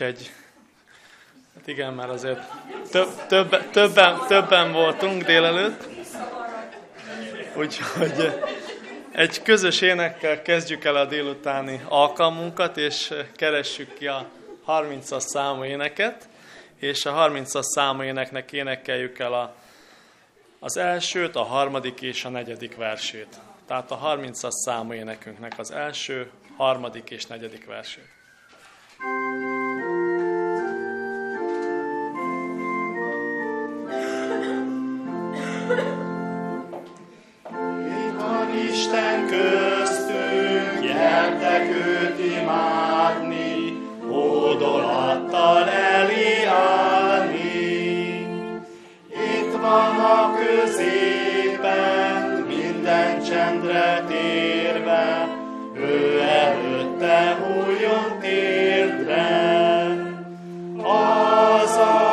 és egy, hát igen, már azért több, több, többen, többen voltunk délelőtt, úgyhogy egy közös énekkel kezdjük el a délutáni alkalmunkat, és keressük ki a 30-as számú éneket, és a 30-as számú éneknek énekeljük el a, az elsőt, a harmadik és a negyedik versét. Tehát a 30-as számú énekünknek az első, harmadik és negyedik versét. Isten köztünk, gyertek őt imádni, hódolattal eliállni. Itt van a középen, minden csendre térve, ő előtte hújjon térdre. Az, aki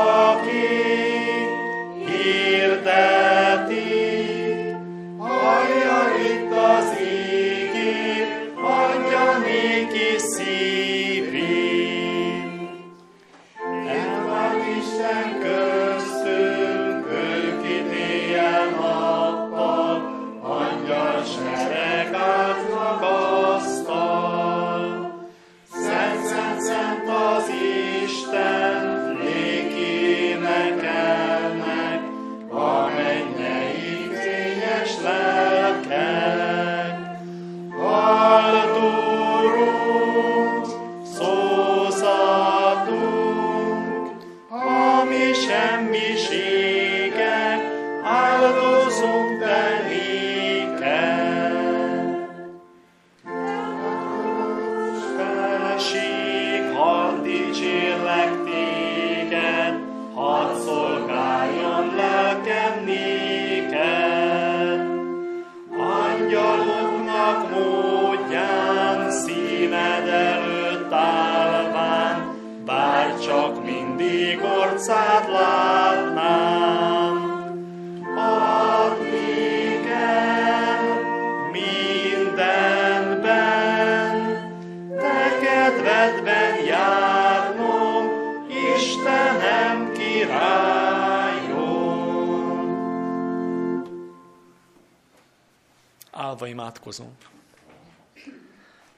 imádkozunk.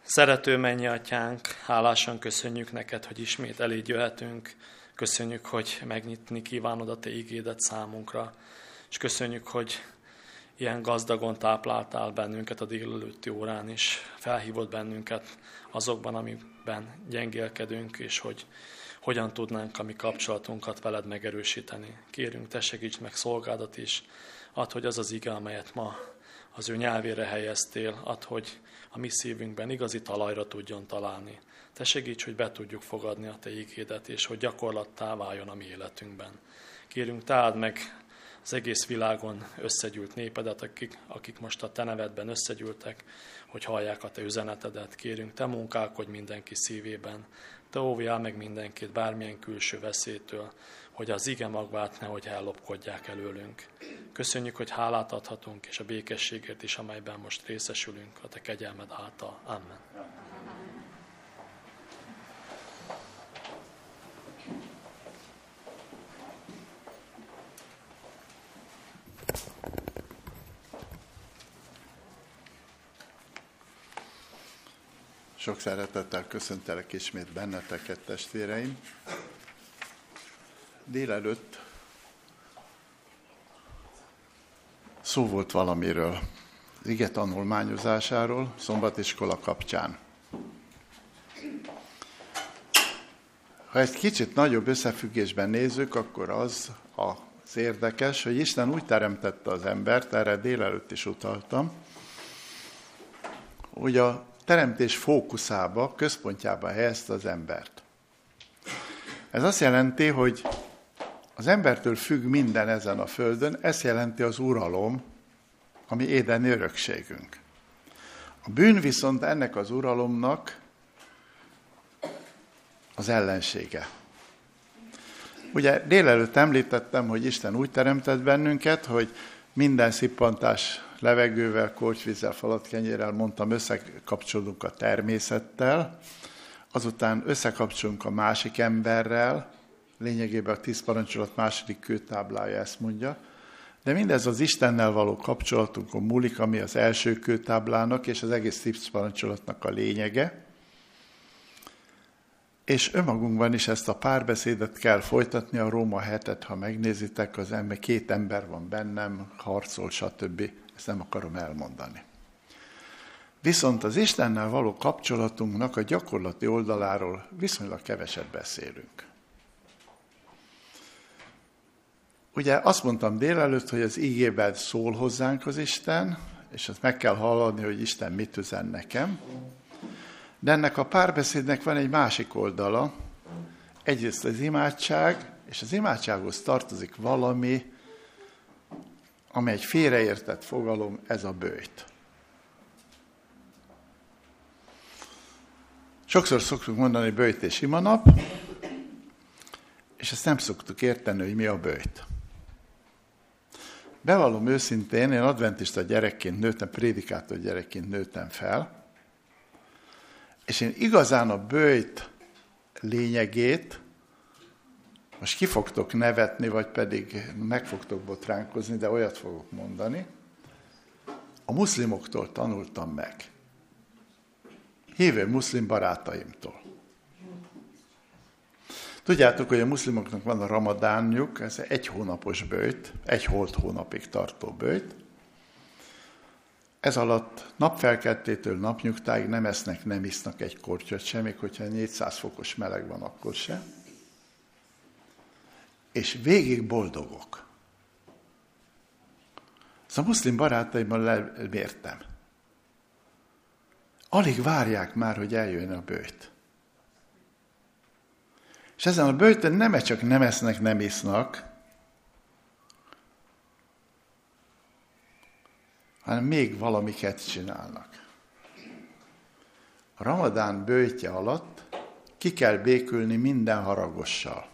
Szerető mennyi atyánk, hálásan köszönjük neked, hogy ismét eléd jöhetünk. Köszönjük, hogy megnyitni kívánod a te ígédet számunkra. És köszönjük, hogy ilyen gazdagon tápláltál bennünket a délelőtti órán is. Felhívod bennünket azokban, amiben gyengélkedünk, és hogy hogyan tudnánk a mi kapcsolatunkat veled megerősíteni. Kérünk, te segíts meg szolgádat is, add, hogy az az ige, amelyet ma az ő nyelvére helyeztél, add, hogy a mi szívünkben igazi talajra tudjon találni. Te segíts, hogy be tudjuk fogadni a Te ígédet, és hogy gyakorlattá váljon a mi életünkben. Kérünk, te áld meg az egész világon összegyűlt népedet, akik, akik most a Te nevedben összegyűltek, hogy hallják a Te üzenetedet. Kérünk, Te munkálkodj mindenki szívében, Te óvjál meg mindenkit bármilyen külső veszélytől, hogy az ige magvát nehogy ellopkodják előlünk. Köszönjük, hogy hálát adhatunk, és a békességért is, amelyben most részesülünk, a Te kegyelmed által. Amen. Sok szeretettel köszöntelek ismét benneteket, testvéreim. Délelőtt szó volt valamiről, ige tanulmányozásáról, szombatiskola kapcsán. Ha ezt kicsit nagyobb összefüggésben nézzük, akkor az az érdekes, hogy Isten úgy teremtette az embert, erre délelőtt is utaltam, hogy a teremtés fókuszába, központjába helyezte az embert. Ez azt jelenti, hogy az embertől függ minden ezen a földön, ez jelenti az uralom, ami édeni örökségünk. A bűn viszont ennek az uralomnak az ellensége. Ugye délelőtt említettem, hogy Isten úgy teremtett bennünket, hogy minden szippantás levegővel, korcsvízzel, falatkenyérrel, mondtam, összekapcsolódunk a természettel, azután összekapcsolunk a másik emberrel, lényegében a tíz parancsolat második kőtáblája ezt mondja, de mindez az Istennel való kapcsolatunkon múlik, ami az első kőtáblának és az egész tíz parancsolatnak a lényege. És önmagunkban is ezt a párbeszédet kell folytatni, a Róma hetet, ha megnézitek, az ember, két ember van bennem, harcol, stb. Ezt nem akarom elmondani. Viszont az Istennel való kapcsolatunknak a gyakorlati oldaláról viszonylag keveset beszélünk. Ugye azt mondtam délelőtt, hogy az ígében szól hozzánk az Isten, és azt meg kell hallani, hogy Isten mit üzen nekem. De ennek a párbeszédnek van egy másik oldala. Egyrészt az imádság, és az imádsághoz tartozik valami, ami egy félreértett fogalom, ez a bőjt. Sokszor szoktuk mondani bőjt és imanap, és ezt nem szoktuk érteni, hogy mi a bőjt. Bevallom őszintén, én adventista gyerekként nőttem, prédikátor gyerekként nőttem fel, és én igazán a bőjt lényegét, most ki fogtok nevetni, vagy pedig meg fogtok botránkozni, de olyat fogok mondani, a muszlimoktól tanultam meg. Hívő muszlim barátaimtól. Tudjátok, hogy a muszlimoknak van a ramadánjuk, ez egy hónapos bőjt, egy holt hónapig tartó bőjt. Ez alatt napfelkeltétől napnyugtáig nem esznek, nem isznak egy kortyot sem, még hogyha 400 fokos meleg van, akkor se. És végig boldogok. Szóval a muszlim barátaimmal elmértem. Alig várják már, hogy eljön a bőjt. És ezen a bőjtön nem csak nem esznek, nem isznak, hanem még valamiket csinálnak. A ramadán bőjtje alatt ki kell békülni minden haragossal.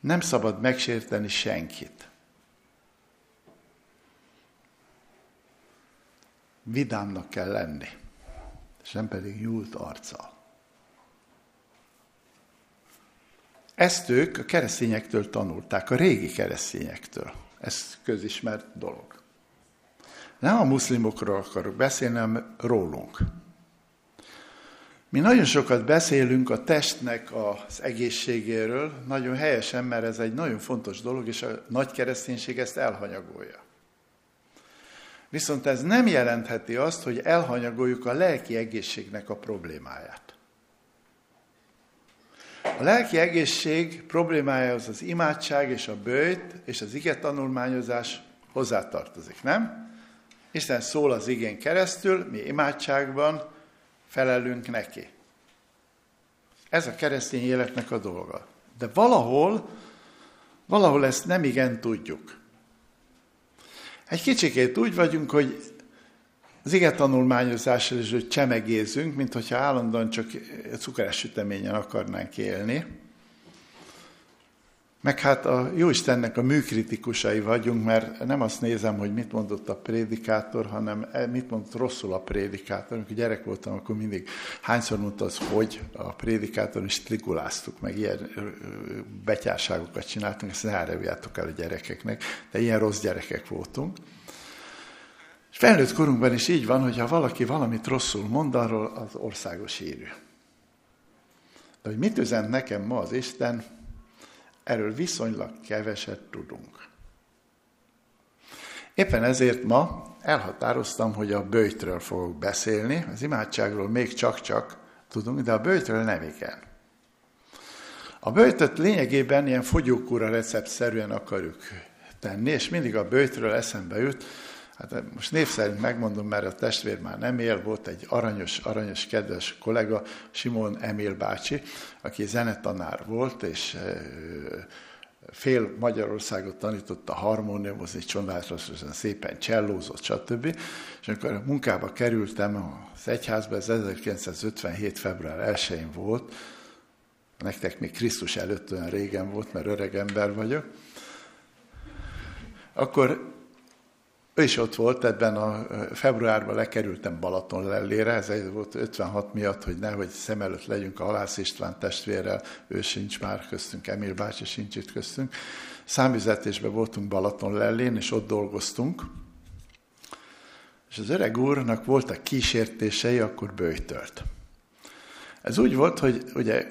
Nem szabad megsérteni senkit. Vidámnak kell lenni, és nem pedig nyúlt arccal. Ezt ők a keresztényektől tanulták, a régi keresztényektől. Ez közismert dolog. Nem a muszlimokról akarok beszélni, hanem rólunk. Mi nagyon sokat beszélünk a testnek az egészségéről, nagyon helyesen, mert ez egy nagyon fontos dolog, és a nagy kereszténység ezt elhanyagolja. Viszont ez nem jelentheti azt, hogy elhanyagoljuk a lelki egészségnek a problémáját. A lelki egészség problémája az az imádság és a bőjt és az ige tanulmányozás hozzátartozik, nem? Isten szól az igén keresztül, mi imádságban felelünk neki. Ez a keresztény életnek a dolga. De valahol, valahol ezt nem igen tudjuk. Egy kicsikét úgy vagyunk, hogy az ige tanulmányozással is, hogy csemegézünk, mint hogyha állandóan csak cukeres süteményen akarnánk élni. Meg hát a Jóistennek a műkritikusai vagyunk, mert nem azt nézem, hogy mit mondott a prédikátor, hanem e, mit mondott rosszul a prédikátor. Amikor gyerek voltam, akkor mindig hányszor mondta az, hogy a prédikátor, és triguláztuk, meg ilyen betyárságokat csináltunk, ezt ne el a gyerekeknek, de ilyen rossz gyerekek voltunk. És felnőtt korunkban is így van, hogy ha valaki valamit rosszul mond, arról az országos hírű. De hogy mit üzent nekem ma az Isten, erről viszonylag keveset tudunk. Éppen ezért ma elhatároztam, hogy a bőjtről fogok beszélni, az imádságról még csak-csak tudunk, de a bőjtről nem igen. A bőjtöt lényegében ilyen fogyókúra receptszerűen akarjuk tenni, és mindig a bőjtről eszembe jut, Hát most név szerint megmondom, mert a testvér már nem él, volt egy aranyos, aranyos, kedves kollega, Simon Emil bácsi, aki zenetanár volt, és fél Magyarországot tanította harmóniumozni, csodálatosan szépen csellózott, stb. És amikor a munkába kerültem az egyházba, ez 1957. február 1-én volt, nektek még Krisztus előtt olyan régen volt, mert öreg ember vagyok, akkor ő ott volt, ebben a februárban lekerültem Balaton lellére, ez egy volt 56 miatt, hogy nehogy szem előtt legyünk a Halász István testvérrel, ő sincs már köztünk, Emil bácsi sincs itt köztünk. Számüzetésben voltunk Balaton lellén, és ott dolgoztunk, és az öreg úrnak voltak kísértései, akkor bőjtölt. Ez úgy volt, hogy ugye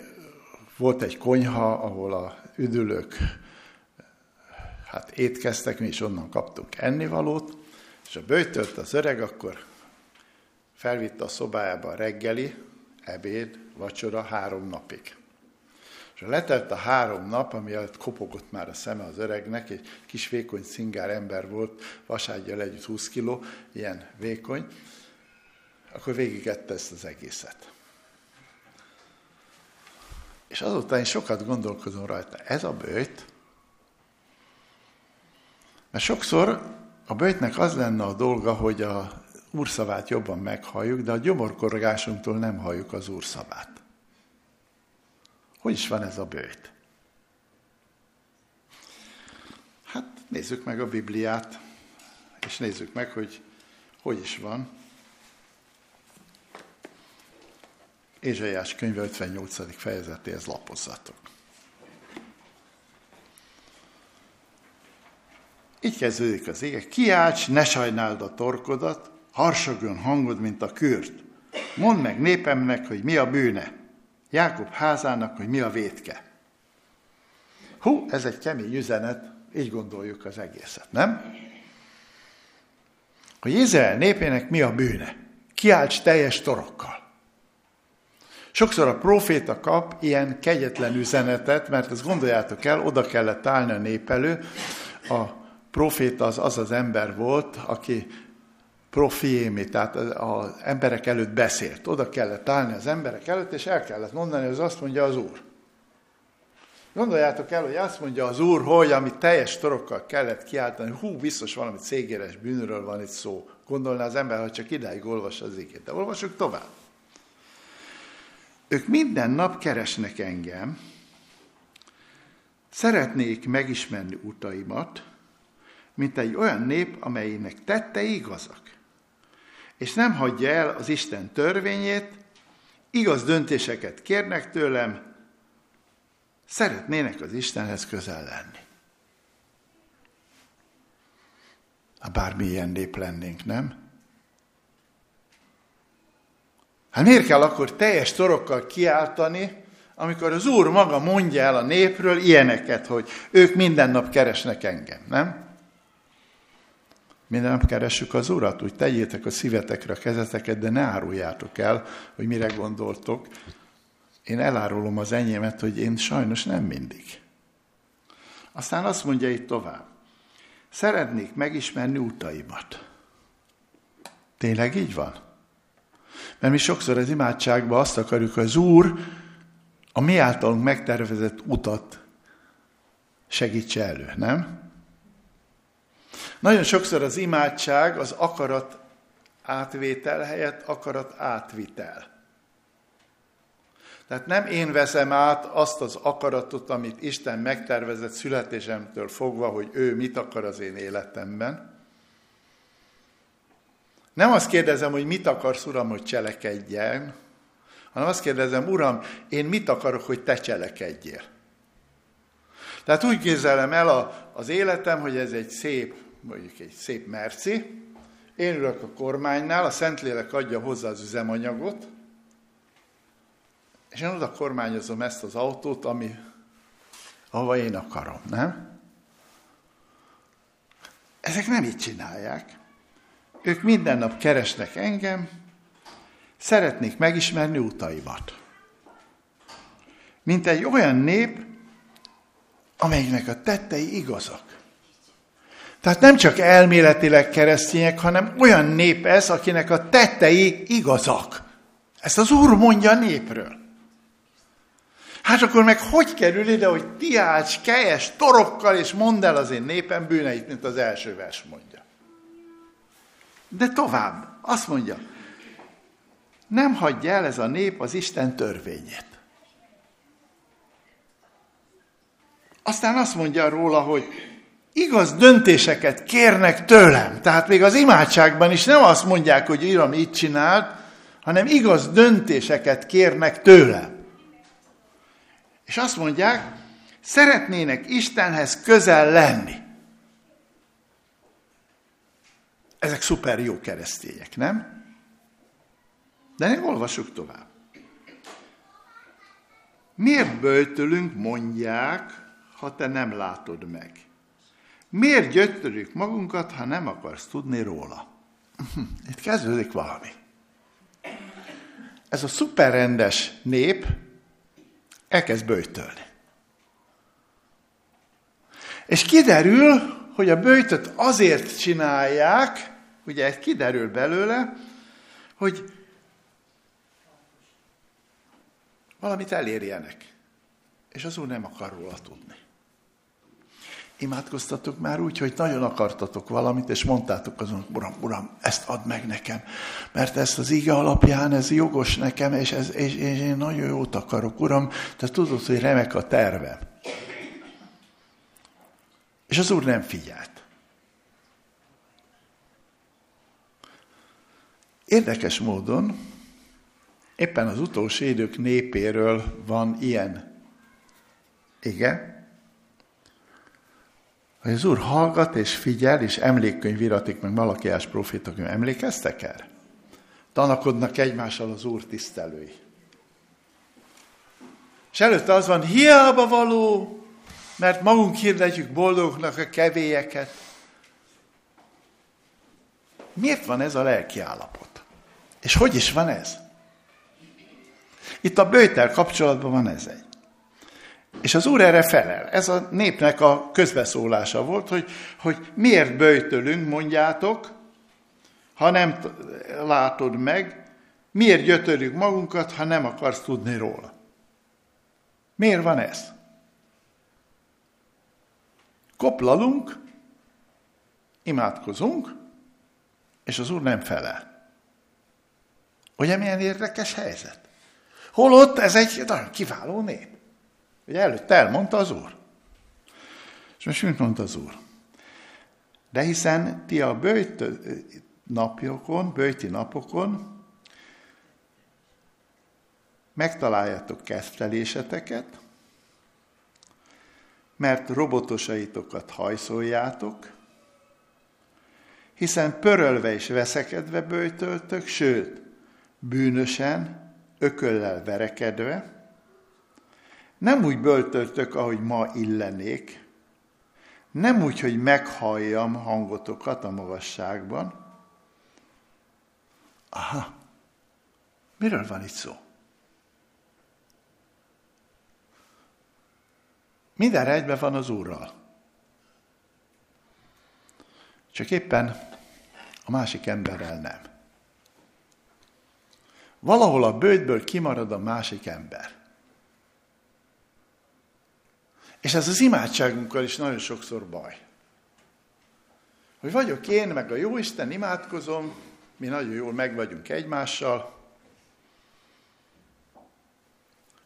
volt egy konyha, ahol a üdülők hát étkeztek, mi is onnan kaptunk ennivalót, és a bőjtölt az öreg, akkor felvitte a szobájába a reggeli, ebéd, vacsora három napig. És letelt a három nap, ami alatt kopogott már a szeme az öregnek, egy kis vékony szingár ember volt, vaságyjal együtt 20 kiló, ilyen vékony, akkor végigette ezt az egészet. És azután én sokat gondolkozom rajta, ez a bőjt, mert sokszor a bőjtnek az lenne a dolga, hogy a úrszavát jobban meghalljuk, de a gyomorkorgásunktól nem halljuk az úrszavát. Hogy is van ez a bőjt? Hát nézzük meg a Bibliát, és nézzük meg, hogy hogy is van. Ézsaiás könyve 58. fejezetéhez lapozzatok. Így kezdődik az ége. Kiálts, ne sajnáld a torkodat, harsogjon hangod, mint a kürt. Mondd meg népemnek, hogy mi a bűne. Jákob házának, hogy mi a vétke. Hú, ez egy kemény üzenet, így gondoljuk az egészet, nem? Hogy Izrael népének mi a bűne? Kiálts teljes torokkal. Sokszor a proféta kap ilyen kegyetlen üzenetet, mert ezt gondoljátok el, oda kellett állni a nép elő. A proféta az az az ember volt, aki profiémi, tehát az emberek előtt beszélt. Oda kellett állni az emberek előtt, és el kellett mondani, hogy az azt mondja az Úr. Gondoljátok el, hogy azt mondja az Úr, hogy amit teljes torokkal kellett kiáltani, hú, biztos valami cégéres bűnről van itt szó. Gondolná az ember, ha csak idáig olvas az igét. De olvasjuk tovább. Ők minden nap keresnek engem, szeretnék megismerni utaimat, mint egy olyan nép, amelynek tettei igazak és nem hagyja el az Isten törvényét, igaz döntéseket kérnek tőlem, szeretnének az Istenhez közel lenni. Ha bármilyen nép lennénk, nem? Hát miért kell akkor teljes torokkal kiáltani, amikor az Úr maga mondja el a népről ilyeneket, hogy ők minden nap keresnek engem, nem? Mi nem keressük az Urat, úgy tegyétek a szívetekre a kezeteket, de ne áruljátok el, hogy mire gondoltok. Én elárulom az enyémet, hogy én sajnos nem mindig. Aztán azt mondja itt tovább. Szeretnék megismerni utaimat. Tényleg így van? Mert mi sokszor az imádságban azt akarjuk, hogy az Úr a mi általunk megtervezett utat segítse elő, nem? Nagyon sokszor az imádság az akarat átvétel helyett akarat átvitel. Tehát nem én veszem át azt az akaratot, amit Isten megtervezett születésemtől fogva, hogy ő mit akar az én életemben. Nem azt kérdezem, hogy mit akarsz, Uram, hogy cselekedjen, hanem azt kérdezem, Uram, én mit akarok, hogy te cselekedjél. Tehát úgy képzelem el a, az életem, hogy ez egy szép mondjuk egy szép merci, én ülök a kormánynál, a Szentlélek adja hozzá az üzemanyagot, és én oda kormányozom ezt az autót, ami, ahova én akarom, nem? Ezek nem így csinálják. Ők minden nap keresnek engem, szeretnék megismerni utaimat. Mint egy olyan nép, amelynek a tettei igazak. Tehát nem csak elméletileg keresztények, hanem olyan nép ez, akinek a tettei igazak. Ezt az Úr mondja a népről. Hát akkor meg hogy kerül ide, hogy tiács, kejes, torokkal, és mondd el az én népem bűneit, mint az első vers mondja. De tovább, azt mondja, nem hagyja el ez a nép az Isten törvényét. Aztán azt mondja róla, hogy igaz döntéseket kérnek tőlem. Tehát még az imádságban is nem azt mondják, hogy írom, így csinált, hanem igaz döntéseket kérnek tőlem. És azt mondják, szeretnének Istenhez közel lenni. Ezek szuper jó keresztények, nem? De nem olvasjuk tovább. Miért böjtölünk, mondják, ha te nem látod meg? Miért gyötörjük magunkat, ha nem akarsz tudni róla? Itt kezdődik valami. Ez a szuperrendes nép elkezd böjtölni. És kiderül, hogy a böjtöt azért csinálják, ugye kiderül belőle, hogy valamit elérjenek. És az Úr nem akar róla tudni. Imádkoztatok már úgy, hogy nagyon akartatok valamit, és mondtátok azon, Uram, Uram, ezt add meg nekem, mert ezt az ige alapján ez jogos nekem, és, ez, és, és én nagyon jót akarok, Uram, te tudod, hogy remek a tervem. És az Úr nem figyelt. Érdekes módon éppen az utolsó idők népéről van ilyen. Igen? Hogy az Úr hallgat és figyel, és emlékkönyv iratik meg Malakiás profétok, emlékeztek erre? Tanakodnak egymással az Úr tisztelői. És előtte az van, hiába való, mert magunk hirdetjük boldognak a kevélyeket. Miért van ez a lelki állapot? És hogy is van ez? Itt a bőjtel kapcsolatban van ez egy. És az Úr erre felel. Ez a népnek a közbeszólása volt, hogy, hogy miért böjtölünk, mondjátok, ha nem látod meg, miért gyötörjük magunkat, ha nem akarsz tudni róla. Miért van ez? Koplalunk, imádkozunk, és az Úr nem felel. Ugye milyen érdekes helyzet? Holott ez egy nagyon kiváló nép. Ugye előtte elmondta az Úr. És most mit mondta az Úr? De hiszen ti a bőjt napjokon, bőjti napokon megtaláljátok kezdeléseteket, mert robotosaitokat hajszoljátok, hiszen pörölve és veszekedve bőjtöltök, sőt, bűnösen, ököllel verekedve, nem úgy böltöltök, ahogy ma illenék, nem úgy, hogy meghalljam hangotokat a magasságban. Aha, miről van itt szó? Minden egyben van az Úrral. Csak éppen a másik emberrel nem. Valahol a bőtből kimarad a másik ember. És ez az imádságunkkal is nagyon sokszor baj. Hogy vagyok én, meg a Jóisten, imádkozom, mi nagyon jól meg vagyunk egymással,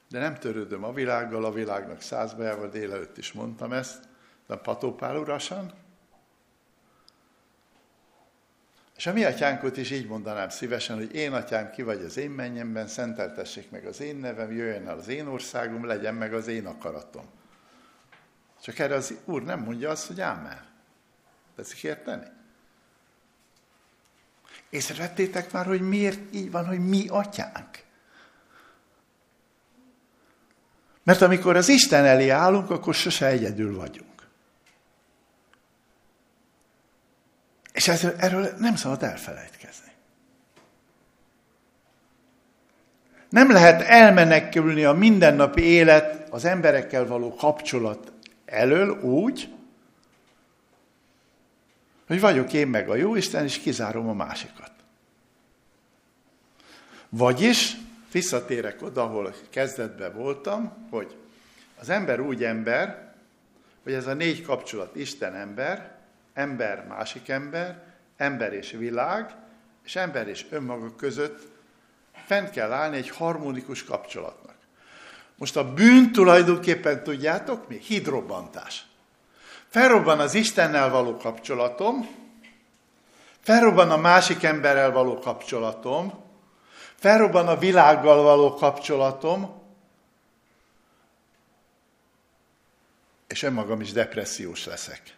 de nem törődöm a világgal, a világnak százbajával, délelőtt is mondtam ezt, de patópál urasan. És a mi atyánkot is így mondanám szívesen, hogy én atyám, ki vagy az én mennyemben, szenteltessék meg az én nevem, jöjjön el az én országom, legyen meg az én akaratom. Csak erre az Úr nem mondja azt, hogy ámen. Tetszik érteni? Észrevettétek már, hogy miért így van, hogy mi atyánk? Mert amikor az Isten elé állunk, akkor sose egyedül vagyunk. És erről, erről nem szabad elfelejtkezni. Nem lehet elmenekülni a mindennapi élet, az emberekkel való kapcsolat elől úgy, hogy vagyok én meg a jó Isten, és kizárom a másikat. Vagyis visszatérek oda, ahol kezdetben voltam, hogy az ember úgy ember, hogy ez a négy kapcsolat Isten ember, ember másik ember, ember és világ, és ember és önmaga között fent kell állni egy harmonikus kapcsolatnak. Most a bűn tulajdonképpen tudjátok mi? Hidrobbantás. Felrobban az Istennel való kapcsolatom, felrobban a másik emberrel való kapcsolatom, felrobban a világgal való kapcsolatom, és önmagam is depressziós leszek.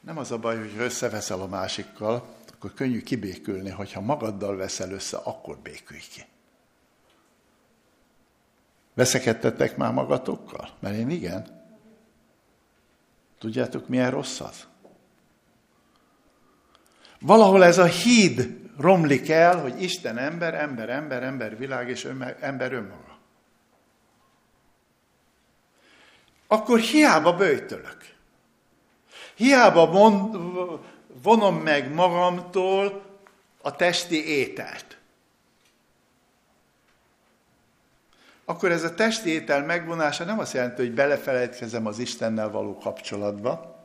Nem az a baj, hogy összeveszel a másikkal, akkor könnyű kibékülni, hogyha magaddal veszel össze, akkor békülj ki. Veszekedtetek már magatokkal? Mert én igen. Tudjátok, milyen rossz az? Valahol ez a híd romlik el, hogy Isten ember, ember, ember, ember világ és ember önmaga. Akkor hiába bőjtölök. Hiába mond, vonom meg magamtól a testi ételt. Akkor ez a testi étel megvonása nem azt jelenti, hogy belefelejtkezem az Istennel való kapcsolatba,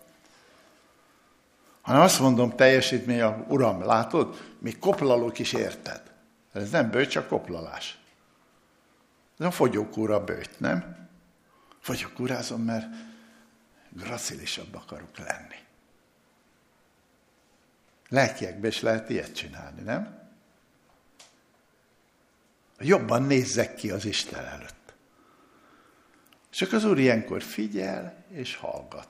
hanem azt mondom teljesítmény, Uram, látod, még koplalok is érted. Ez nem bőt, csak koplalás. Ez a fogyókúra bőt, nem? Fogyókúrázom, mert gracilisabb akarok lenni. Lelkiekben is lehet ilyet csinálni, nem? Jobban nézzek ki az Isten előtt. Csak az Úr ilyenkor figyel és hallgat.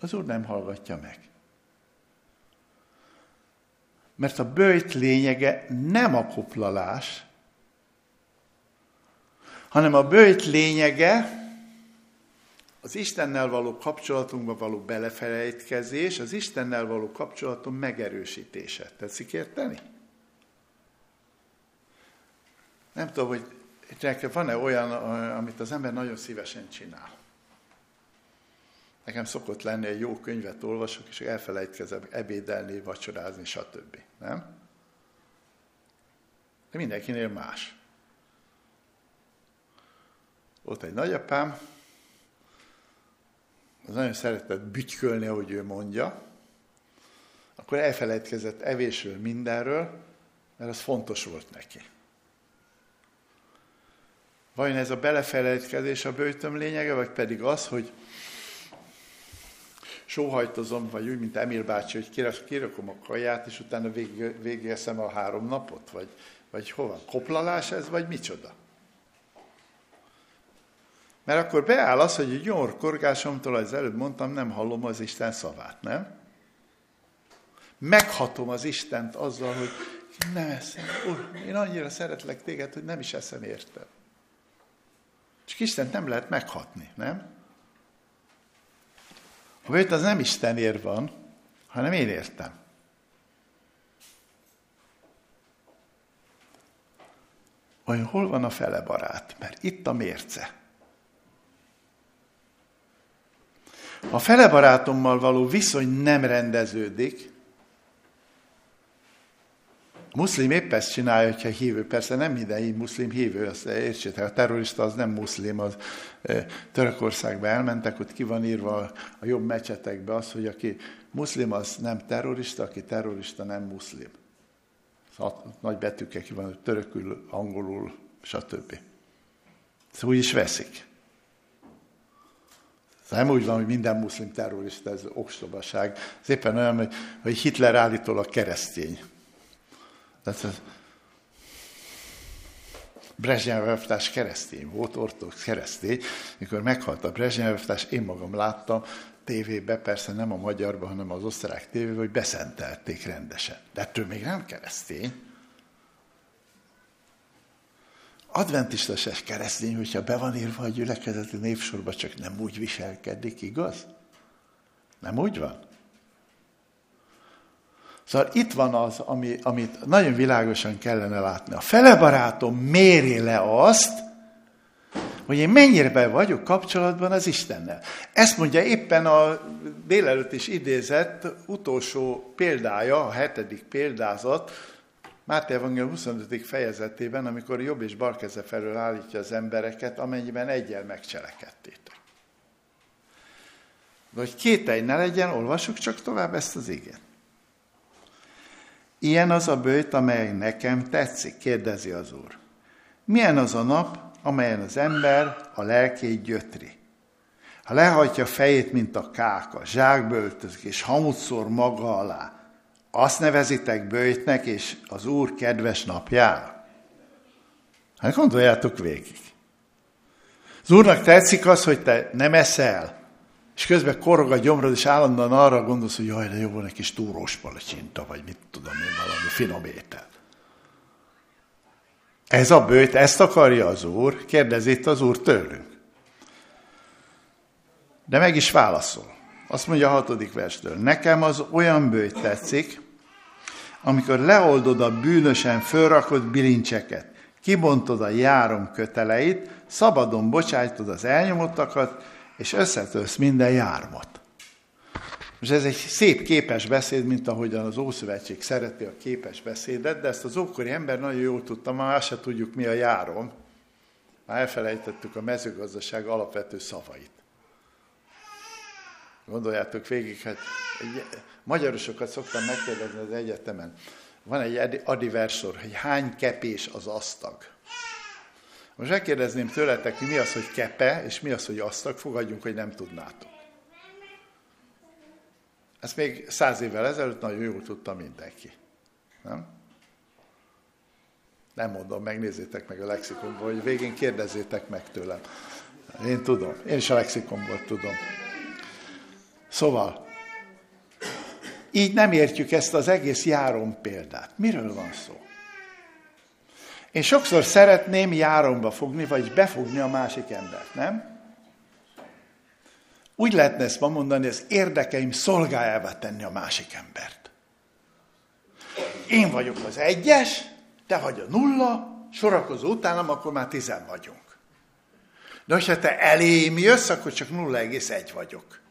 Az Úr nem hallgatja meg. Mert a bőjt lényege nem a koplalás, hanem a bőjt lényege az Istennel való kapcsolatunkba való belefelejtkezés, az Istennel való kapcsolatunk megerősítése. Tetszik érteni? Nem tudom, hogy nekem van-e olyan, amit az ember nagyon szívesen csinál. Nekem szokott lenni, egy jó könyvet olvasok, és elfelejtkezem ebédelni, vacsorázni, stb. Nem? De mindenkinél más. Volt egy nagyapám, az nagyon szeretett bütykölni, ahogy ő mondja, akkor elfelejtkezett evésről, mindenről, mert az fontos volt neki. Vajon ez a belefelejtkezés a bőtöm lényege, vagy pedig az, hogy sóhajtozom, vagy úgy, mint Emil bácsi, hogy kirakom a kaját, és utána vég, végigeszem a három napot? Vagy, vagy hova? Koplalás ez, vagy micsoda? Mert akkor beáll az, hogy egy korgásomtól, az előbb mondtam, nem hallom az Isten szavát, nem? Meghatom az Istent azzal, hogy nem eszem. Úr, én annyira szeretlek téged, hogy nem is eszem érted. Csak Istent nem lehet meghatni, nem? A vőt az nem Istenért van, hanem én értem. Vajon hol van a fele barát? Mert itt a mérce. Ha fele barátommal való viszony nem rendeződik, a muszlim épp ezt csinálja, hogyha hívő. Persze nem minden így muszlim hívő, azt értsétek, a terrorista az nem muszlim, az Törökországba elmentek, ott ki van írva a jobb mecsetekbe az, hogy aki muszlim, az nem terrorista, aki terrorista, nem muszlim. Nagy betűkkel ki van, törökül, angolul, stb. Szóval úgy is veszik. Ez nem úgy van, hogy minden muszlim terrorista, ez okstobaság. Ez éppen olyan, hogy, hogy Hitler állítólag keresztény. Tehát ez, Brezsnyev elvtárs keresztény volt, ortodox keresztény. Mikor meghalt a Brezsnyev én magam láttam tévébe, persze nem a magyarban, hanem az osztrák tévébe, hogy beszentelték rendesen. De ettől még nem keresztény. Adventista se keresztény, hogyha be van írva a gyülekezeti névsorba, csak nem úgy viselkedik, igaz? Nem úgy van? Szóval itt van az, ami, amit nagyon világosan kellene látni. A fele barátom méri le azt, hogy én mennyire be vagyok kapcsolatban az Istennel. Ezt mondja éppen a délelőtt is idézett utolsó példája, a hetedik példázat, Máté Evangélium 25. fejezetében, amikor jobb és bal keze felől állítja az embereket, amennyiben egyel megcselekedtétek. De hogy kételj ne legyen, olvassuk csak tovább ezt az igét. Ilyen az a bőjt, amely nekem tetszik, kérdezi az Úr. Milyen az a nap, amelyen az ember a lelkét gyötri? Ha lehajtja fejét, mint a káka, zsákböltözik és hamut szór maga alá, azt nevezitek bőjtnek és az Úr kedves napjára? Hát gondoljátok végig. Az Úrnak tetszik az, hogy te nem eszel, és közben korog a gyomrod, és állandóan arra gondolsz, hogy jaj, de jó, van egy kis túrós palacsinta, vagy mit tudom én, valami finom étel. Ez a bőt, ezt akarja az Úr, kérdezi itt az Úr tőlünk. De meg is válaszol. Azt mondja a hatodik verstől, nekem az olyan bőt tetszik, amikor leoldod a bűnösen fölrakott bilincseket, kibontod a járom köteleit, szabadon bocsájtod az elnyomottakat, és összetölsz minden jármat. Most ez egy szép képes beszéd, mint ahogyan az Ószövetség szereti a képes beszédet, de ezt az ókori ember nagyon jól tudta, már se tudjuk, mi a járom. Már elfelejtettük a mezőgazdaság alapvető szavait. Gondoljátok végig, hát magyarosokat szoktam megkérdezni az egyetemen. Van egy adiversor, hogy hány kepés az asztag. Most megkérdezném tőletek, mi az, hogy kepe, és mi az, hogy asztag, fogadjunk, hogy nem tudnátok. Ezt még száz évvel ezelőtt nagyon jól tudta mindenki. Nem? Nem mondom, megnézzétek meg a lexikonból, hogy végén kérdezzétek meg tőlem. Én tudom, én is a lexikonból tudom. Szóval, így nem értjük ezt az egész járom példát. Miről van szó? Én sokszor szeretném járomba fogni, vagy befogni a másik embert, nem? Úgy lehetne ezt ma mondani, az érdekeim szolgájává tenni a másik embert. Én vagyok az egyes, te vagy a nulla, sorakozó utánam, akkor már tizen vagyunk. De ha te elém jössz, akkor csak 0,1 vagyok.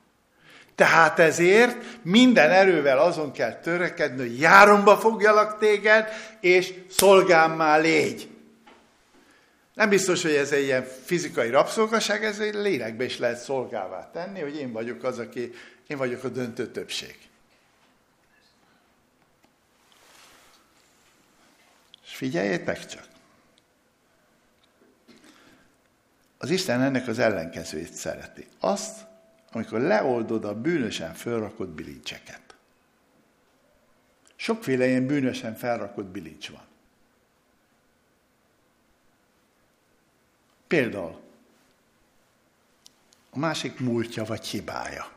Tehát ezért minden erővel azon kell törekedni, hogy járomba fogjalak téged, és szolgámmá légy. Nem biztos, hogy ez egy ilyen fizikai rabszolgaság, ez egy lélekbe is lehet szolgává tenni, hogy én vagyok az, aki, én vagyok a döntő többség. És figyeljétek csak! Az Isten ennek az ellenkezőjét szereti. Azt, amikor leoldod a bűnösen felrakott bilincseket. Sokféle ilyen bűnösen felrakott bilincs van. Például a másik múltja vagy hibája.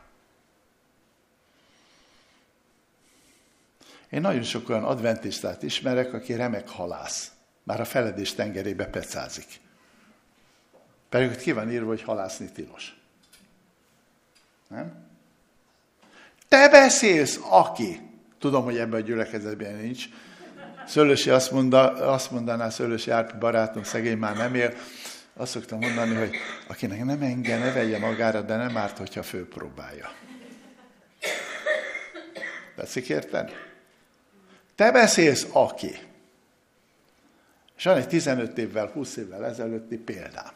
Én nagyon sok olyan adventistát ismerek, aki remek halász. Már a feledés tengerébe pecázik. Pedig ott ki van írva, hogy halászni tilos. Nem? Te beszélsz, aki. Tudom, hogy ebben a gyülekezetben nincs. Szőlősi azt, mondta, azt mondaná Szőlősi Árpi barátom, szegény már nem él, azt szoktam mondani, hogy akinek nem engem, ne vegye magára, de nem árt, hogyha főpróbálja. Tetszik érted? Te beszélsz, aki. És van egy 15 évvel, 20 évvel ezelőtti példám.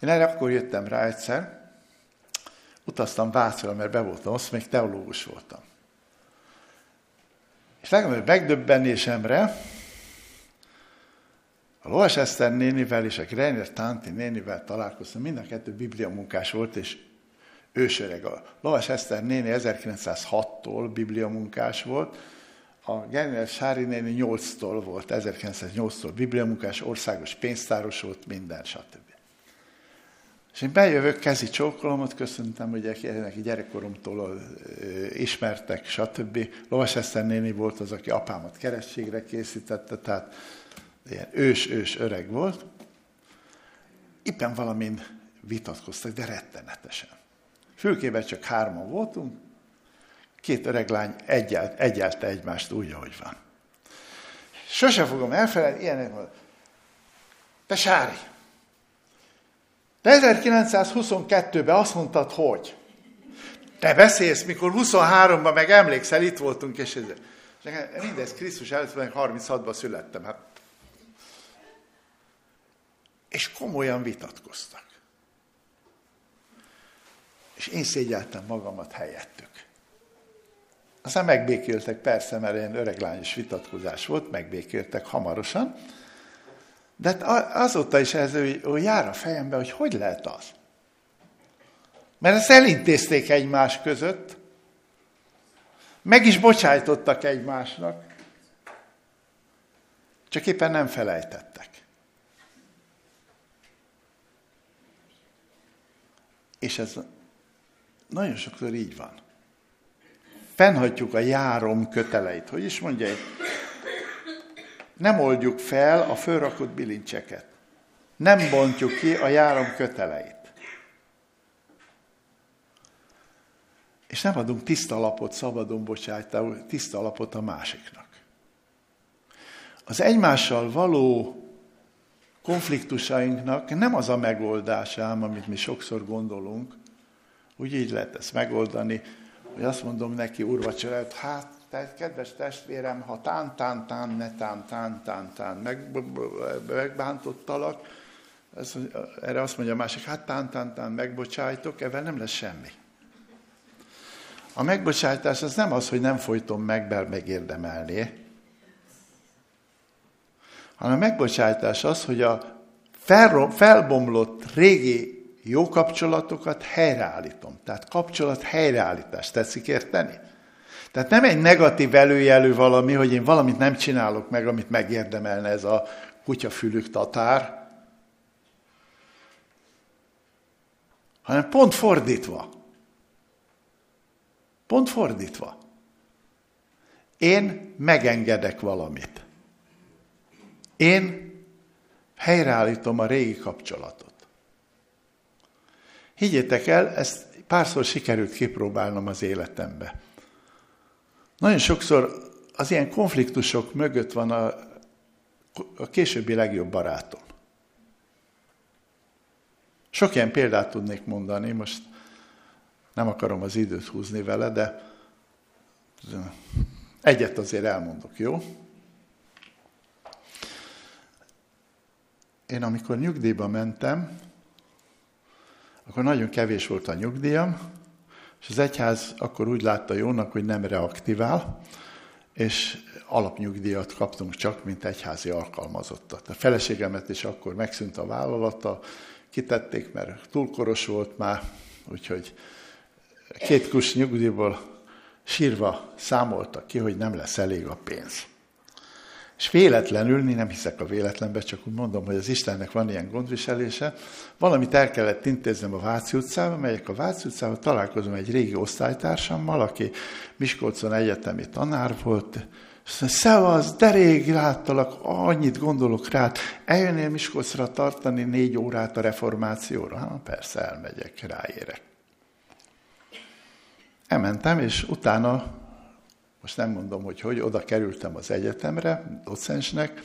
Én erre akkor jöttem rá egyszer, utaztam Vácra, mert be voltam, azt még teológus voltam. És legalább megdöbbenésemre, a Loas Eszter nénivel és a Greiner Tanti nénivel találkoztam, mind a kettő bibliamunkás volt, és ősöreg. A Loas Eszter néni 1906-tól bibliamunkás volt, a Greiner Sári néni 8-tól volt, 1908-tól bibliamunkás, országos pénztáros volt, minden, stb. És én bejövök, kezi csókolomot köszöntem, hogy neki gyerekkoromtól ismertek, stb. Lovas Eszter néni volt az, aki apámat kerességre készítette, tehát ilyen ős-ős öreg volt, éppen valamin vitatkoztak, de rettenetesen. Fülkében csak hárman voltunk, két öreg lány egyelt, egyelte egymást úgy, ahogy van. Sose fogom elfelejteni, ilyenek Te Sári, te 1922-ben azt mondtad, hogy te beszélsz, mikor 23-ban meg emlékszel, itt voltunk, és ez, mindez Krisztus előtt 36-ban születtem. Hát és komolyan vitatkoztak. És én szégyeltem magamat helyettük. Aztán megbékéltek, persze, mert ilyen öreglányos vitatkozás volt, megbékéltek hamarosan, De hát azóta is ez hogy jár a fejembe, hogy hogy lehet az. Mert ezt elintézték egymás között, meg is bocsájtottak egymásnak, csak éppen nem felejtettek. És ez nagyon sokszor így van. Fennhagyjuk a járom köteleit. Hogy is mondja Nem oldjuk fel a fölrakott bilincseket. Nem bontjuk ki a járom köteleit. És nem adunk tiszta lapot, szabadon bocsájtál, tiszta lapot a másiknak. Az egymással való konfliktusainknak nem az a megoldás amit mi sokszor gondolunk, úgy így lehet ezt megoldani, hogy azt mondom neki úrvacsorát, hát te, kedves testvérem, ha tán, tán, tán, ne tán, tán, tán, tán, meg, megbántottalak, ez, erre azt mondja a másik, hát tán, tán, tán, megbocsájtok, ebben nem lesz semmi. A megbocsátás az nem az, hogy nem folytom meg, mert megérdemelné, hanem a megbocsátás az, hogy a felbomlott régi jó kapcsolatokat helyreállítom. Tehát kapcsolat helyreállítás. Tetszik érteni? Tehát nem egy negatív előjelű valami, hogy én valamit nem csinálok meg, amit megérdemelne ez a kutyafülük tatár, hanem pont fordítva. Pont fordítva. Én megengedek valamit. Én helyreállítom a régi kapcsolatot. Higgyétek el, ezt párszor sikerült kipróbálnom az életembe. Nagyon sokszor az ilyen konfliktusok mögött van a, a későbbi legjobb barátom. Sok ilyen példát tudnék mondani, most nem akarom az időt húzni vele, de egyet azért elmondok, jó? Én amikor nyugdíjba mentem, akkor nagyon kevés volt a nyugdíjam, és az egyház akkor úgy látta jónak, hogy nem reaktivál, és alapnyugdíjat kaptunk csak, mint egyházi alkalmazottat. A feleségemet is akkor megszűnt a vállalata, kitették, mert túlkoros volt már, úgyhogy két kus nyugdíjból sírva számoltak ki, hogy nem lesz elég a pénz. És véletlenül, én nem hiszek a véletlenbe, csak úgy mondom, hogy az Istennek van ilyen gondviselése, valamit el kellett intéznem a Váci utcába, melyek a Váci utcában találkozom egy régi osztálytársammal, aki Miskolcon egyetemi tanár volt, és mondja, szevasz, de rég láttalak, annyit gondolok rád, eljönnél Miskolcra tartani négy órát a reformációra? Hát persze, elmegyek, ráérek. Elmentem, és utána most nem mondom, hogy hogy, oda kerültem az egyetemre, docensnek,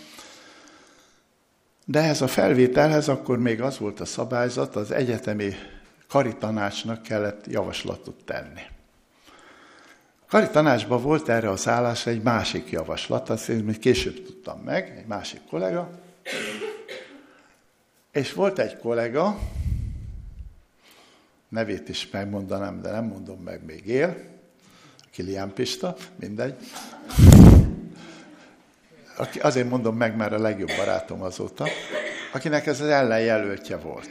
de ez a felvételhez akkor még az volt a szabályzat, az egyetemi karitanácsnak kellett javaslatot tenni. A karitanácsban volt erre az állásra egy másik javaslat, azt én még később tudtam meg, egy másik kollega, és volt egy kollega, nevét is megmondanám, de nem mondom meg, még él, Kilián Pista, mindegy. Azért mondom meg, mert a legjobb barátom azóta, akinek ez az ellenjelöltje volt.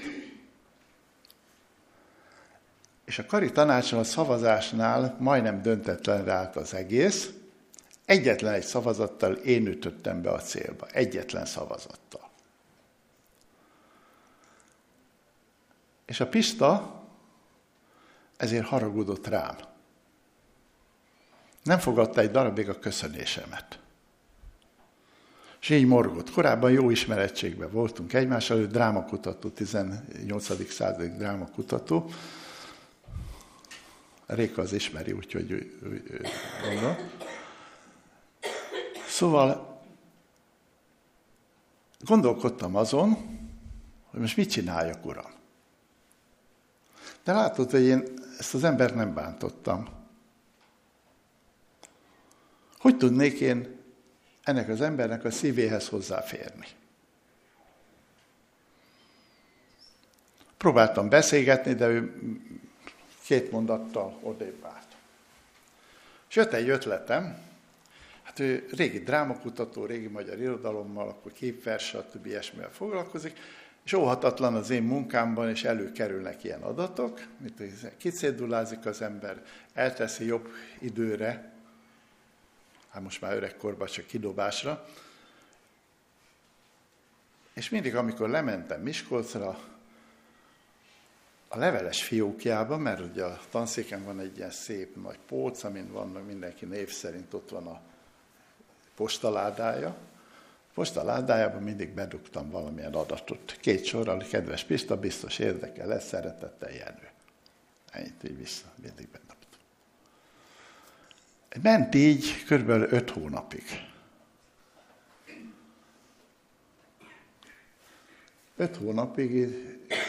És a kari tanácson a szavazásnál majdnem döntetlenre állt az egész. Egyetlen egy szavazattal én ütöttem be a célba. Egyetlen szavazattal. És a Pista ezért haragudott rám. Nem fogadta egy darabig a köszönésemet. És így morgott. Korábban jó ismerettségben voltunk egymás előtt, drámakutató, 18. századi drámakutató. Réka az ismeri, úgyhogy gondol. Szóval gondolkodtam azon, hogy most mit csináljak, uram. De látod, hogy én ezt az embert nem bántottam. Hogy tudnék én ennek az embernek a szívéhez hozzáférni? Próbáltam beszélgetni, de ő két mondattal odébb állt. És jött egy ötletem, Hát ő régi drámakutató, régi magyar irodalommal, akkor képvers, stb. ilyesmivel foglalkozik, és óhatatlan az én munkámban, és előkerülnek ilyen adatok, mint kicédulázik az ember, elteszi jobb időre, hát most már öregkorban csak kidobásra, és mindig, amikor lementem Miskolcra, a leveles fiókjában, mert ugye a tanszéken van egy ilyen szép nagy póc, amin van mindenki név szerint ott van a postaládája. A postaládájában mindig bedugtam valamilyen adatot. Két sorral, kedves Pista, biztos érdekel, lesz szeretettel Jenő. Ennyit így vissza, mindig bedugtam. Ment így körülbelül öt hónapig. Öt hónapig,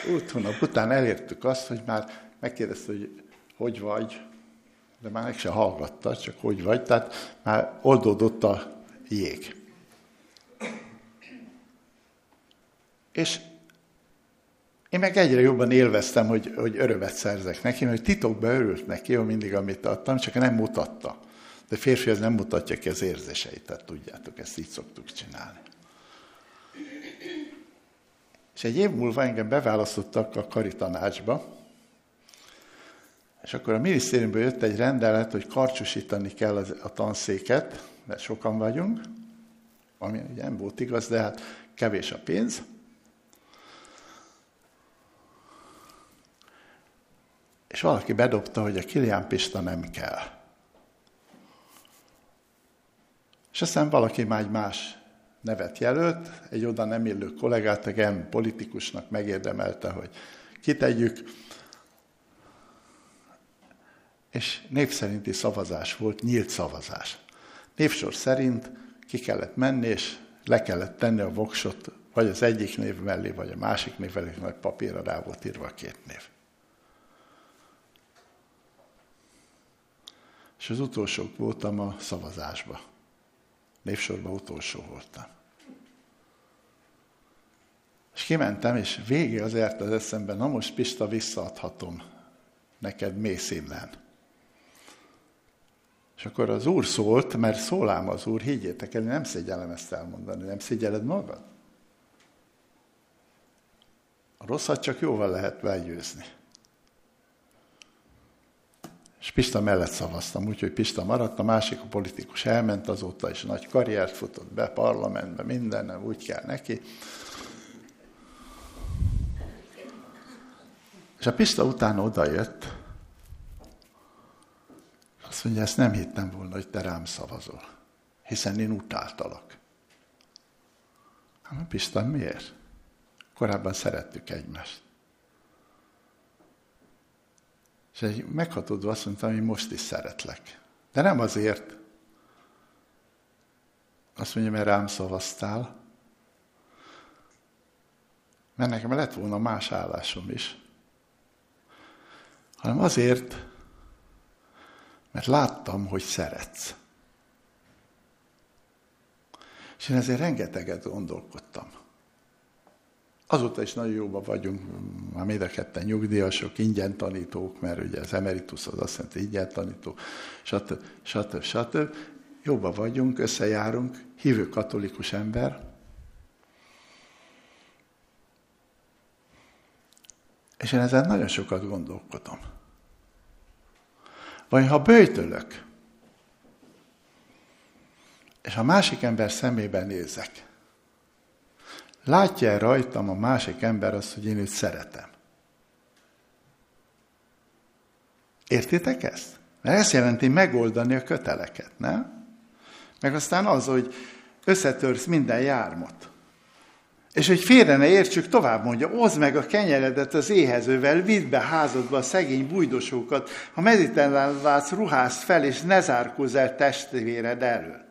öt hónap után elértük azt, hogy már megkérdezte, hogy hogy vagy, de már meg se hallgatta, csak hogy vagy, tehát már oldódott a jég. És én meg egyre jobban élveztem, hogy, hogy örömet szerzek neki, mert titokban örült neki, hogy mindig, amit adtam, csak nem mutatta. De férfi az nem mutatja ki az érzéseit, tehát tudjátok, ezt így szoktuk csinálni. És egy év múlva engem beválasztottak a karitanácsba, és akkor a minisztériumból jött egy rendelet, hogy karcsúsítani kell a tanszéket, mert sokan vagyunk, ami ugye nem volt igaz, de hát kevés a pénz. És valaki bedobta, hogy a Kilián Pista nem kell. És aztán valaki már egy más nevet jelölt, egy oda nem illő kollégát, a gen politikusnak megérdemelte, hogy kitegyük, és népszerinti szavazás volt, nyílt szavazás. Névsor szerint ki kellett menni, és le kellett tenni a voksot, vagy az egyik név mellé, vagy a másik név mellé, nagy papírra rá volt írva a két név. És az utolsók voltam a szavazásba. Névsorban utolsó voltam. És kimentem, és végig az ért az eszemben, na most Pista visszaadhatom neked mész innen. És akkor az úr szólt, mert szólám az úr, higgyétek el, nem szégyellem ezt elmondani, nem szégyeled magad? A rosszat csak jóval lehet begyőzni. És Pista mellett szavaztam, úgyhogy Pista maradt, a másik a politikus elment, azóta is nagy karriert futott be, parlamentbe, minden, úgy kell neki. És a Pista utána odajött, azt mondja, ezt nem hittem volna, hogy te rám szavazol, hiszen én utáltalak. Hát Pista, miért? Korábban szerettük egymást. És egy meghatódva azt mondtam, hogy most is szeretlek. De nem azért, azt mondja, mert rám szavaztál, mert nekem lett volna más állásom is, hanem azért, mert láttam, hogy szeretsz. És én ezért rengeteget gondolkodtam. Azóta is nagyon jóban vagyunk, már mind a ketten nyugdíjasok, ingyen tanítók, mert ugye az emeritus az azt jelenti, ingyen tanító, stb. stb. stb. Jóban vagyunk, összejárunk, hívő katolikus ember. És én ezen nagyon sokat gondolkodom. Vagy ha bőjtölök, és a másik ember szemében nézek, látja -e rajtam a másik ember azt, hogy én őt szeretem? Értitek ezt? Mert ezt jelenti megoldani a köteleket, nem? Meg aztán az, hogy összetörsz minden jármot. És hogy félre ne értsük, tovább mondja, oszd meg a kenyeredet az éhezővel, vidd be házadba a szegény bújdosókat, ha mediterrán látsz, ruházt fel, és ne zárkózz el testvéred elől.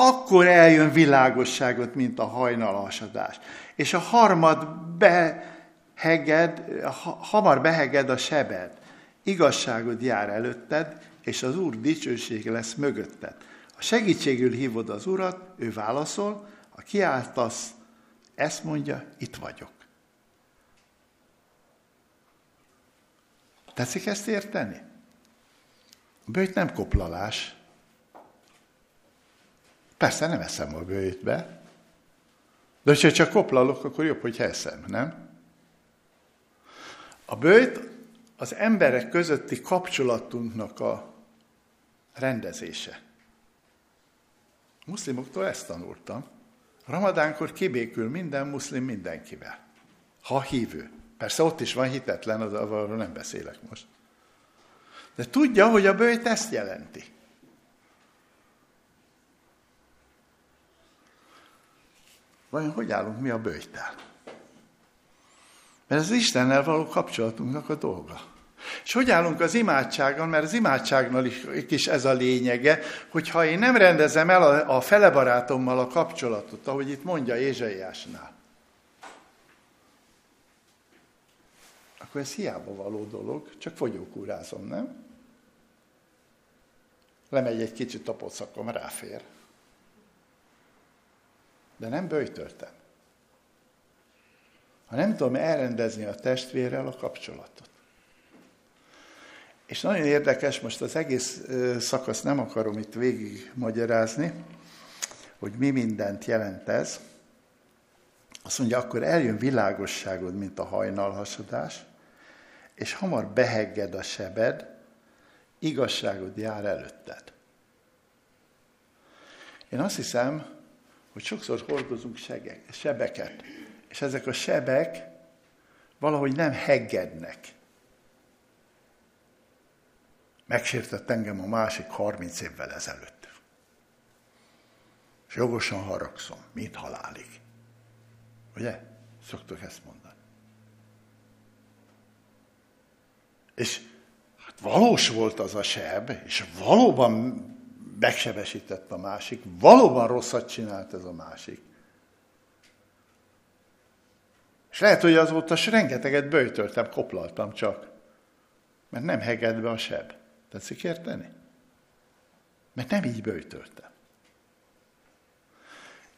Akkor eljön világosságot, mint a hajnalhasadás. És a harmad beheged, hamar beheged a sebed. Igazságod jár előtted, és az Úr dicsősége lesz mögötted. Ha segítségül hívod az Urat, ő válaszol, ha kiáltasz, ezt mondja, itt vagyok. Tetszik ezt érteni? A bőjt nem koplalás. Persze nem eszem a bőjtbe. De ha csak koplalok, akkor jobb, hogy eszem, nem? A bőjt az emberek közötti kapcsolatunknak a rendezése. A muszlimoktól ezt tanultam. Ramadánkor kibékül minden muszlim mindenkivel. Ha hívő. Persze ott is van hitetlen, az arról nem beszélek most. De tudja, hogy a bőjt ezt jelenti. Vajon hogy állunk mi a bőjtel? Mert ez Istennel való kapcsolatunknak a dolga. És hogy állunk az imádsággal, mert az imádságnál is, is ez a lényege, hogy ha én nem rendezem el a, a fele barátommal a kapcsolatot, ahogy itt mondja Ézsaiásnál, akkor ez hiába való dolog, csak fogyókúrázom, nem? Lemegy egy kicsit a pocakom, ráfér. De nem bőjtöltem. Ha nem tudom elrendezni a testvérrel a kapcsolatot. És nagyon érdekes, most az egész szakasz nem akarom itt végig magyarázni, hogy mi mindent jelent ez. Azt mondja, akkor eljön világosságod, mint a hajnalhasadás, és hamar behegged a sebed, igazságod jár előtted. Én azt hiszem, hogy sokszor hordozunk sebeket, és ezek a sebek valahogy nem heggednek. Megsértett engem a másik 30 évvel ezelőtt. És jogosan haragszom, mint halálig. Ugye? Szoktuk ezt mondani. És hát valós volt az a seb, és valóban megsebesített a másik, valóban rosszat csinált ez a másik. És lehet, hogy azóta s rengeteget böjtöltem, koplaltam csak. Mert nem heged be a seb. Tetszik érteni? Mert nem így böjtöltem.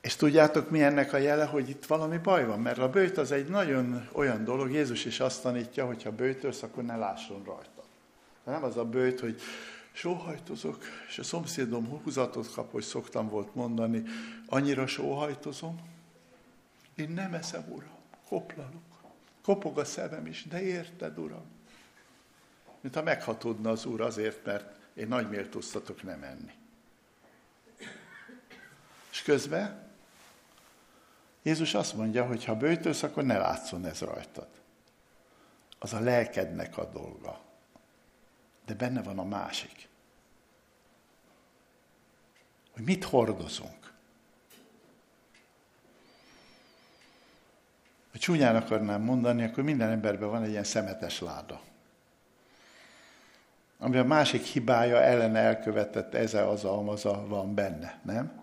És tudjátok, mi ennek a jele, hogy itt valami baj van? Mert a bőjt az egy nagyon olyan dolog, Jézus is azt tanítja, hogy ha bőjtölsz, akkor ne lásson rajta. De nem az a bőjt, hogy sóhajtozok, és a szomszédom húzatot kap, hogy szoktam volt mondani, annyira sóhajtozom, én nem eszem, Uram, koplalok. Kopog a szemem is, de érted, Uram? Mint ha meghatódna az Úr azért, mert én nagy méltóztatok nem enni. És közben Jézus azt mondja, hogy ha bőtölsz, akkor ne látszon ez rajtad. Az a lelkednek a dolga. De benne van a másik. Hogy mit hordozunk. Ha csúnyán akarnám mondani, akkor minden emberben van egy ilyen szemetes láda. Ami a másik hibája ellen elkövetett, ez az a van benne, nem?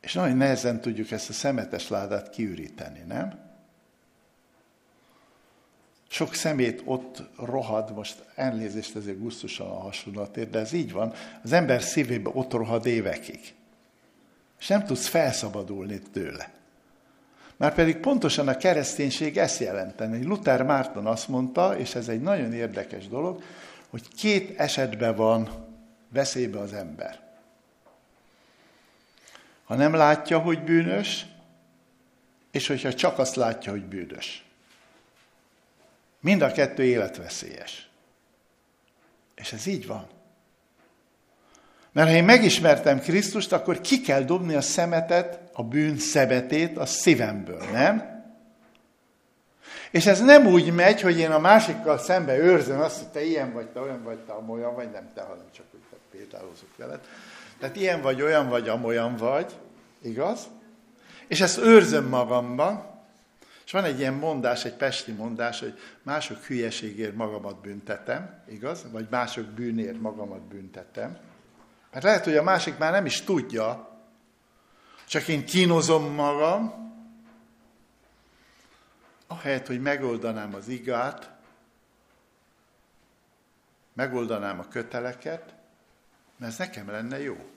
És nagyon nehezen tudjuk ezt a szemetes ládát kiüríteni, nem? Sok szemét ott rohad, most elnézést ezért gusztusan a hasonlatért, de ez így van, az ember szívébe ott rohad évekig. És nem tudsz felszabadulni tőle. Már pedig pontosan a kereszténység ezt jelenteni. Luther Márton azt mondta, és ez egy nagyon érdekes dolog, hogy két esetben van veszélybe az ember. Ha nem látja, hogy bűnös, és hogyha csak azt látja, hogy bűnös. Mind a kettő életveszélyes. És ez így van. Mert ha én megismertem Krisztust, akkor ki kell dobni a szemetet, a bűn szebetét a szívemből, nem? És ez nem úgy megy, hogy én a másikkal szembe őrzöm azt, hogy te ilyen vagy, te olyan vagy, te amolyan vagy, nem te, hanem csak te példálozok veled. Tehát ilyen vagy, olyan vagy, amolyan vagy, igaz? És ezt őrzöm magamban, és van egy ilyen mondás, egy pesti mondás, hogy mások hülyeségért magamat büntetem, igaz? Vagy mások bűnért magamat büntetem. Mert lehet, hogy a másik már nem is tudja, csak én kínozom magam, ahelyett, hogy megoldanám az igát, megoldanám a köteleket, mert ez nekem lenne jó.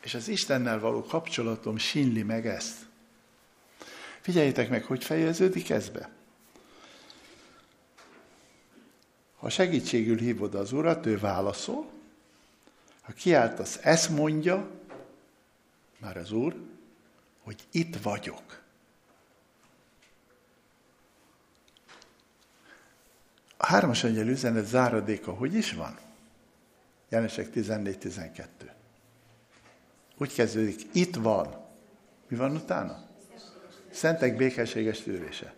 És az Istennel való kapcsolatom sinli meg ezt. Figyeljétek meg, hogy fejeződik ez be. Ha segítségül hívod az Urat, ő válaszol, Ha kiáltasz, ezt mondja, már az Úr, hogy itt vagyok. A hármas angyal üzenet záradéka hogy is van? Jelenések 14-12. Úgy kezdődik, itt van. Mi van utána? Szentek békességes tűrése.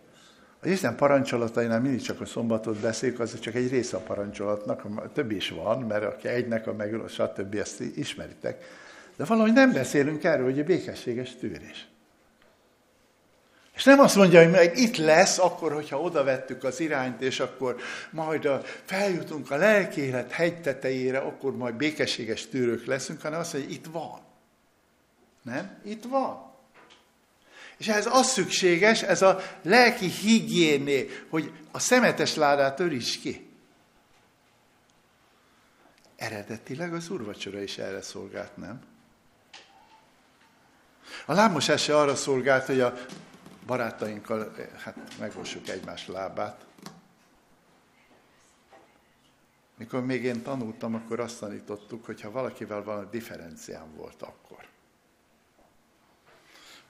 Az Isten parancsolatainál mindig csak a szombatot beszéljük, az csak egy része a parancsolatnak, a többi is van, mert aki egynek a meg, stb. ezt ismeritek. De valahogy nem beszélünk erről, hogy a békességes tűrés. És nem azt mondja, hogy majd itt lesz, akkor, hogyha oda vettük az irányt, és akkor majd a, feljutunk a lelkélet hegy tetejére, akkor majd békességes tűrők leszünk, hanem azt mondja, hogy itt van. Nem? Itt van. És ehhez az szükséges, ez a lelki higiéné, hogy a szemetes ládát öríts ki. Eredetileg az urvacsora is erre szolgált, nem? A lábmosás se arra szolgált, hogy a barátainkkal hát megmossuk egymás lábát. Mikor még én tanultam, akkor azt tanítottuk, hogy ha valakivel valami differenciám volt akkor.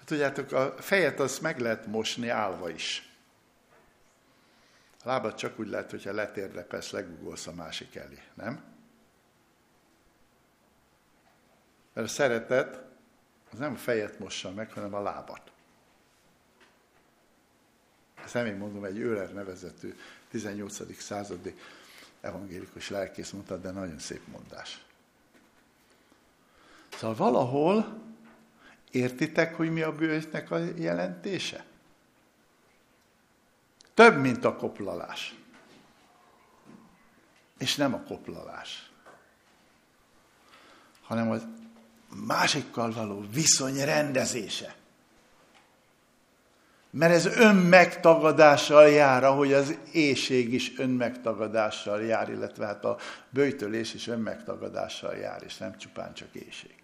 Tudjátok, a fejet azt meg lehet mosni állva is. A lábad csak úgy lehet, hogyha letérdepesz, legugolsz a másik elé, nem? Mert a szeretet az nem a fejet mossa meg, hanem a lábat. Ezt nem én mondom, egy Őler nevezetű 18. századi evangélikus lelkész mondta, de nagyon szép mondás. Szóval valahol Értitek, hogy mi a bőjtnek a jelentése? Több, mint a koplalás. És nem a koplalás, hanem az másikkal való viszony rendezése. Mert ez önmegtagadással jár, ahogy az éjség is önmegtagadással jár, illetve hát a bőjtölés is önmegtagadással jár, és nem csupán csak éjség.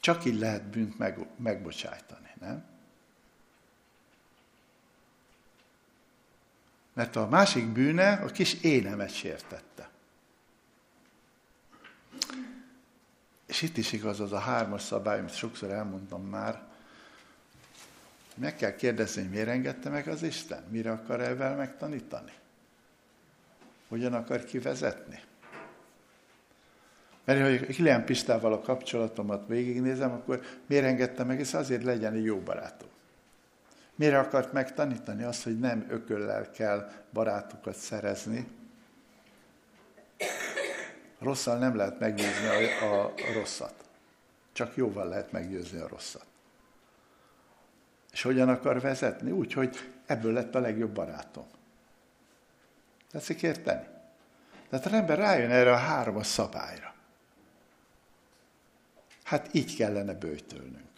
Csak így lehet bűnt meg, megbocsájtani, nem? Mert a másik bűne a kis énemet sértette. És itt is igaz az a hármas szabály, amit sokszor elmondtam már, meg kell kérdezni, hogy miért engedte meg az Isten? Mire akar ezzel megtanítani? Hogyan akar kivezetni? Mert ha Kilian Pistával a kapcsolatomat végignézem, akkor miért engedte meg, és azért legyen egy jó barátom. Miért akart megtanítani azt, hogy nem ököllel kell barátokat szerezni? Rosszal nem lehet meggyőzni a, a rosszat. Csak jóval lehet meggyőzni a rosszat. És hogyan akar vezetni? Úgy, hogy ebből lett a legjobb barátom. Tetszik érteni? Tehát az ember rájön erre a három szabályra. Hát így kellene bőjtölnünk.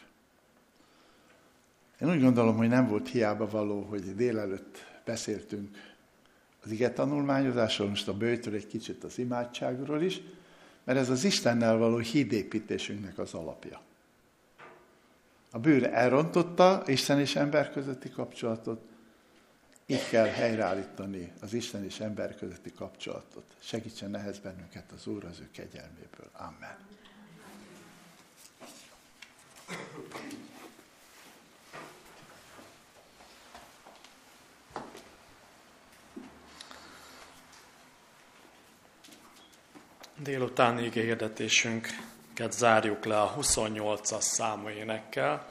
Én úgy gondolom, hogy nem volt hiába való, hogy délelőtt beszéltünk az ige tanulmányozásról, most a bőjtől egy kicsit az imádságról is, mert ez az Istennel való hídépítésünknek az alapja. A bőr elrontotta Isten és ember közötti kapcsolatot, így kell helyreállítani az Isten és ember közötti kapcsolatot. Segítsen nehez bennünket az Úr az ő kegyelméből. Amen. Délutáni hirdetésünket zárjuk le a 28-as számú énekkel,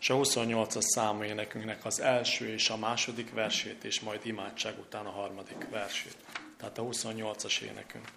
és a 28-as számú énekünknek az első és a második versét, és majd imádság után a harmadik versét. Tehát a 28-as énekünk.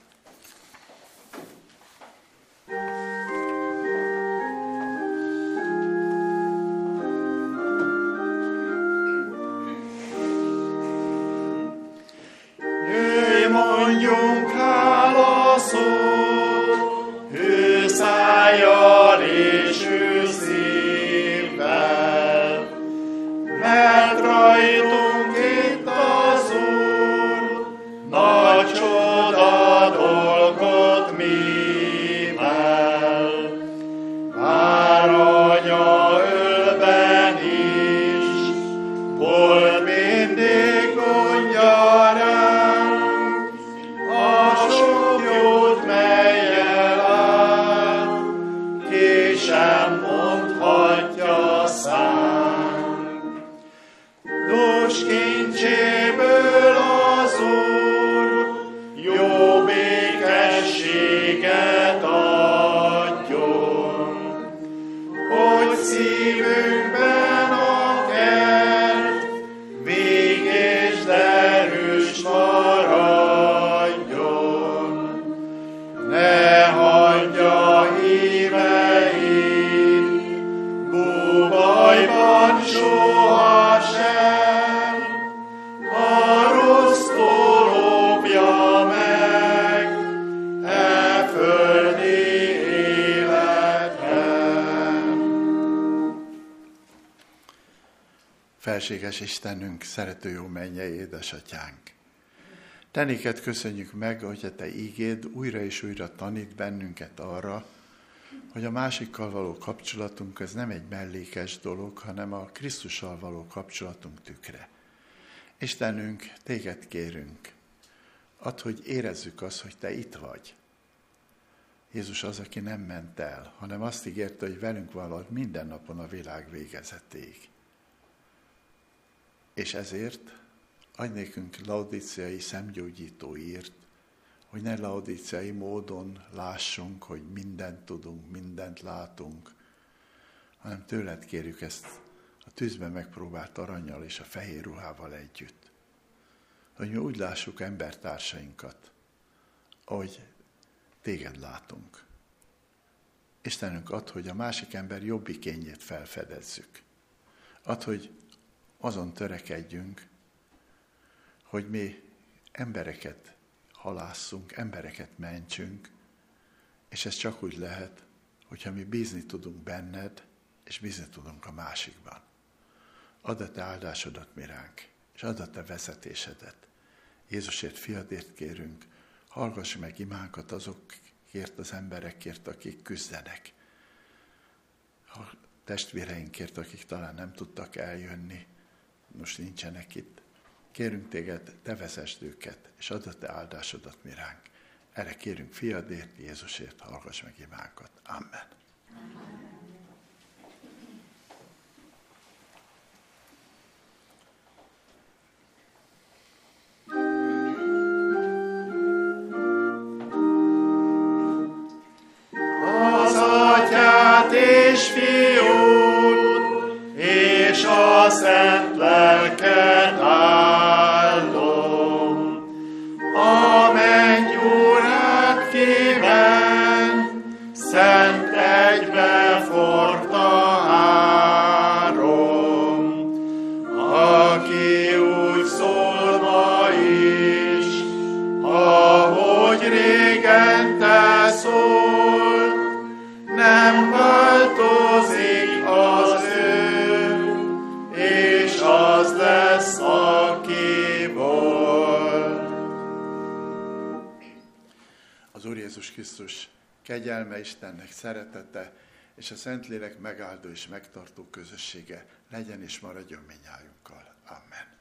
Felséges Istenünk, szerető jó mennyei édesatyánk. Te néked köszönjük meg, hogy a Te ígéd újra és újra tanít bennünket arra, hogy a másikkal való kapcsolatunk az nem egy mellékes dolog, hanem a Krisztussal való kapcsolatunk tükre. Istenünk, téged kérünk, add, hogy érezzük azt, hogy te itt vagy. Jézus az, aki nem ment el, hanem azt ígérte, hogy velünk valad minden napon a világ végezetéig. És ezért adj nékünk laudíciai szemgyógyító írt, hogy ne laudíciai módon lássunk, hogy mindent tudunk, mindent látunk, hanem tőled kérjük ezt a tűzben megpróbált aranyjal és a fehér ruhával együtt. Hogy mi úgy lássuk embertársainkat, ahogy téged látunk. Istenünk ad, hogy a másik ember jobbikényét felfedezzük. Ad, hogy azon törekedjünk, hogy mi embereket halásszunk, embereket mentsünk, és ez csak úgy lehet, hogyha mi bízni tudunk benned, és bízni tudunk a másikban. Add a te áldásodat miránk, és add a te vezetésedet. Jézusért, fiadért kérünk, hallgass meg imánkat azokért az emberekért, akik küzdenek. A testvéreinkért, akik talán nem tudtak eljönni, most nincsenek itt. Kérünk téged, te vezesd őket, és add a te áldásodat miránk. Erre kérünk fiadért, Jézusért, hallgass meg imánkat. Amen. Atyát és fiút Krisztus kegyelme Istennek szeretete, és a Szentlélek megáldó és megtartó közössége legyen és maradjon minnyájunkkal. Amen.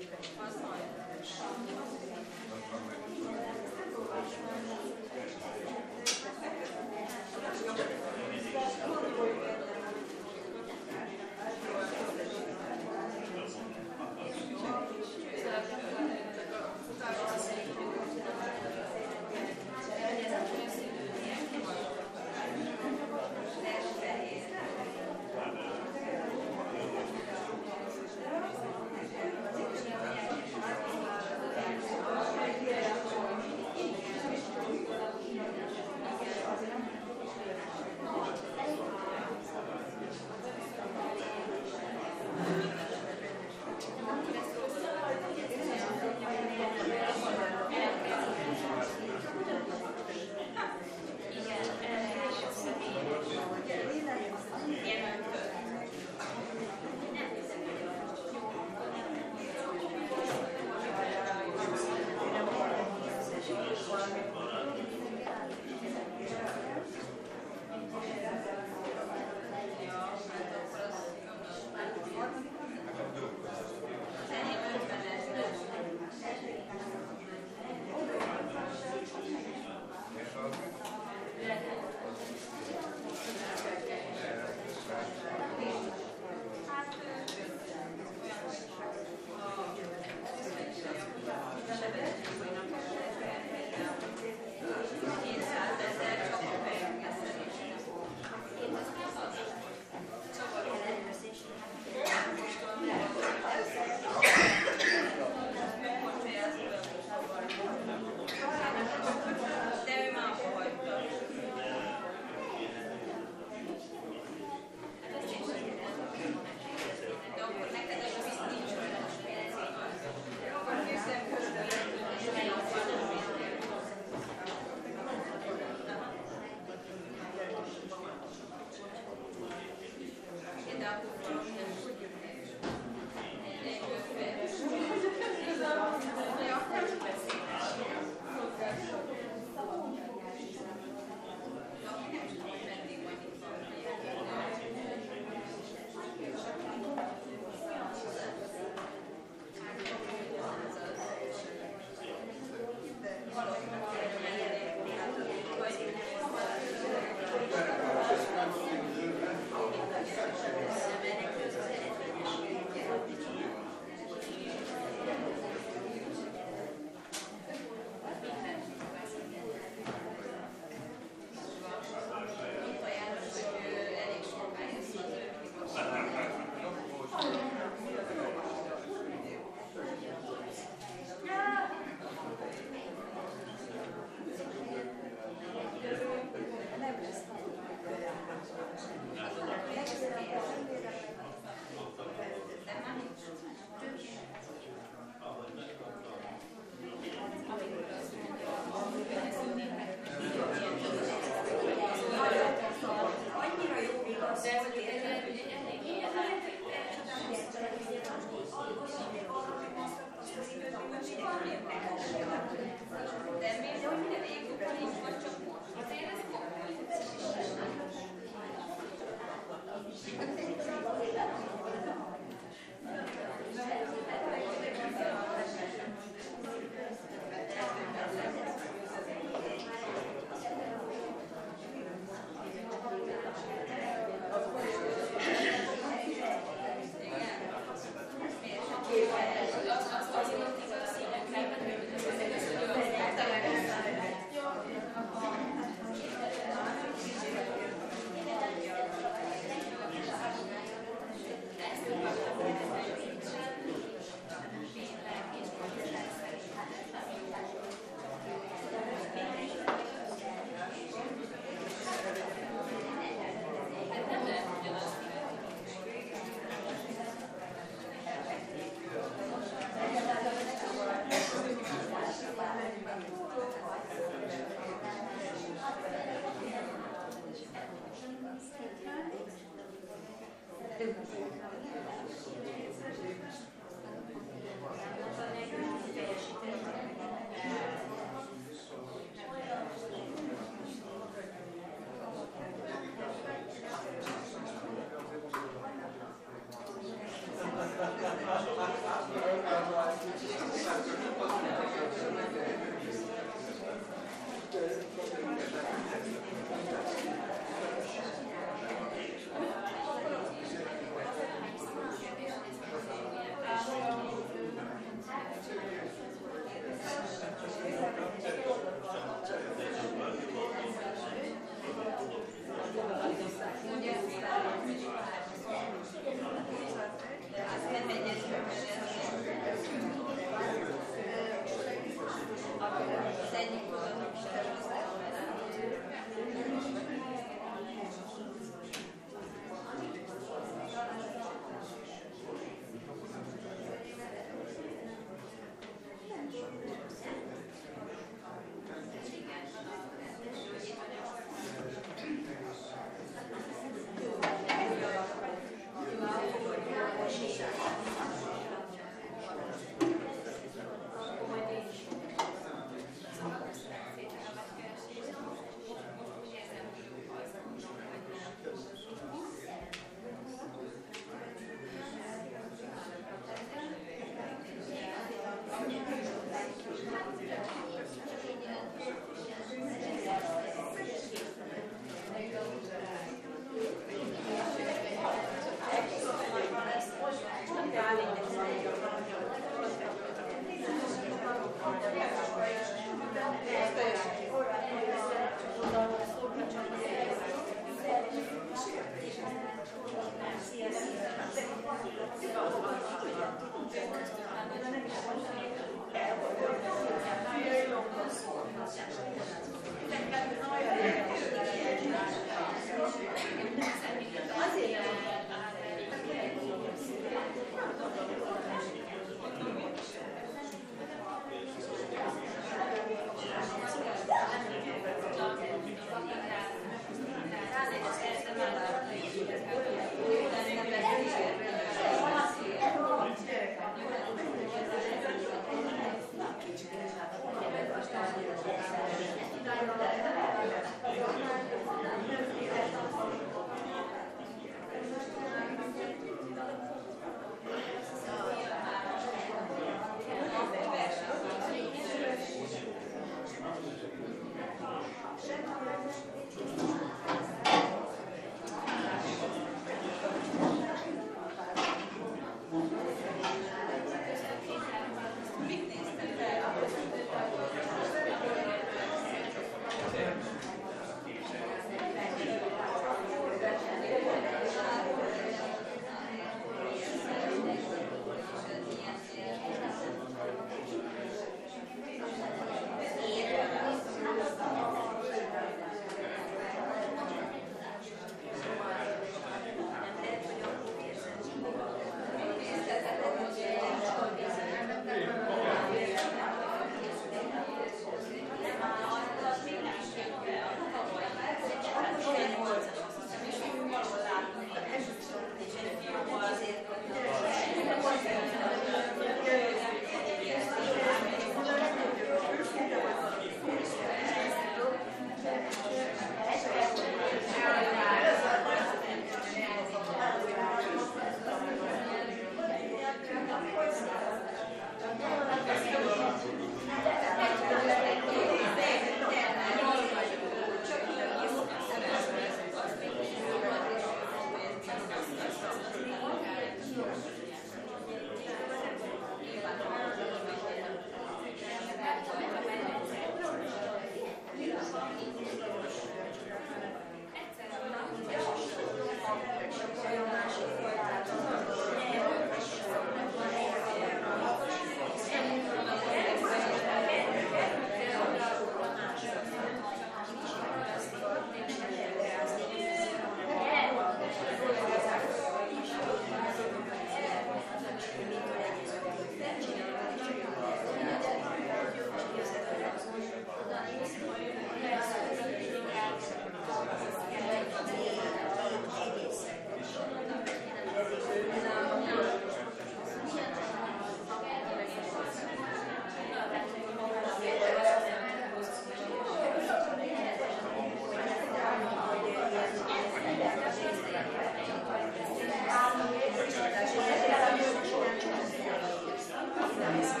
amazing.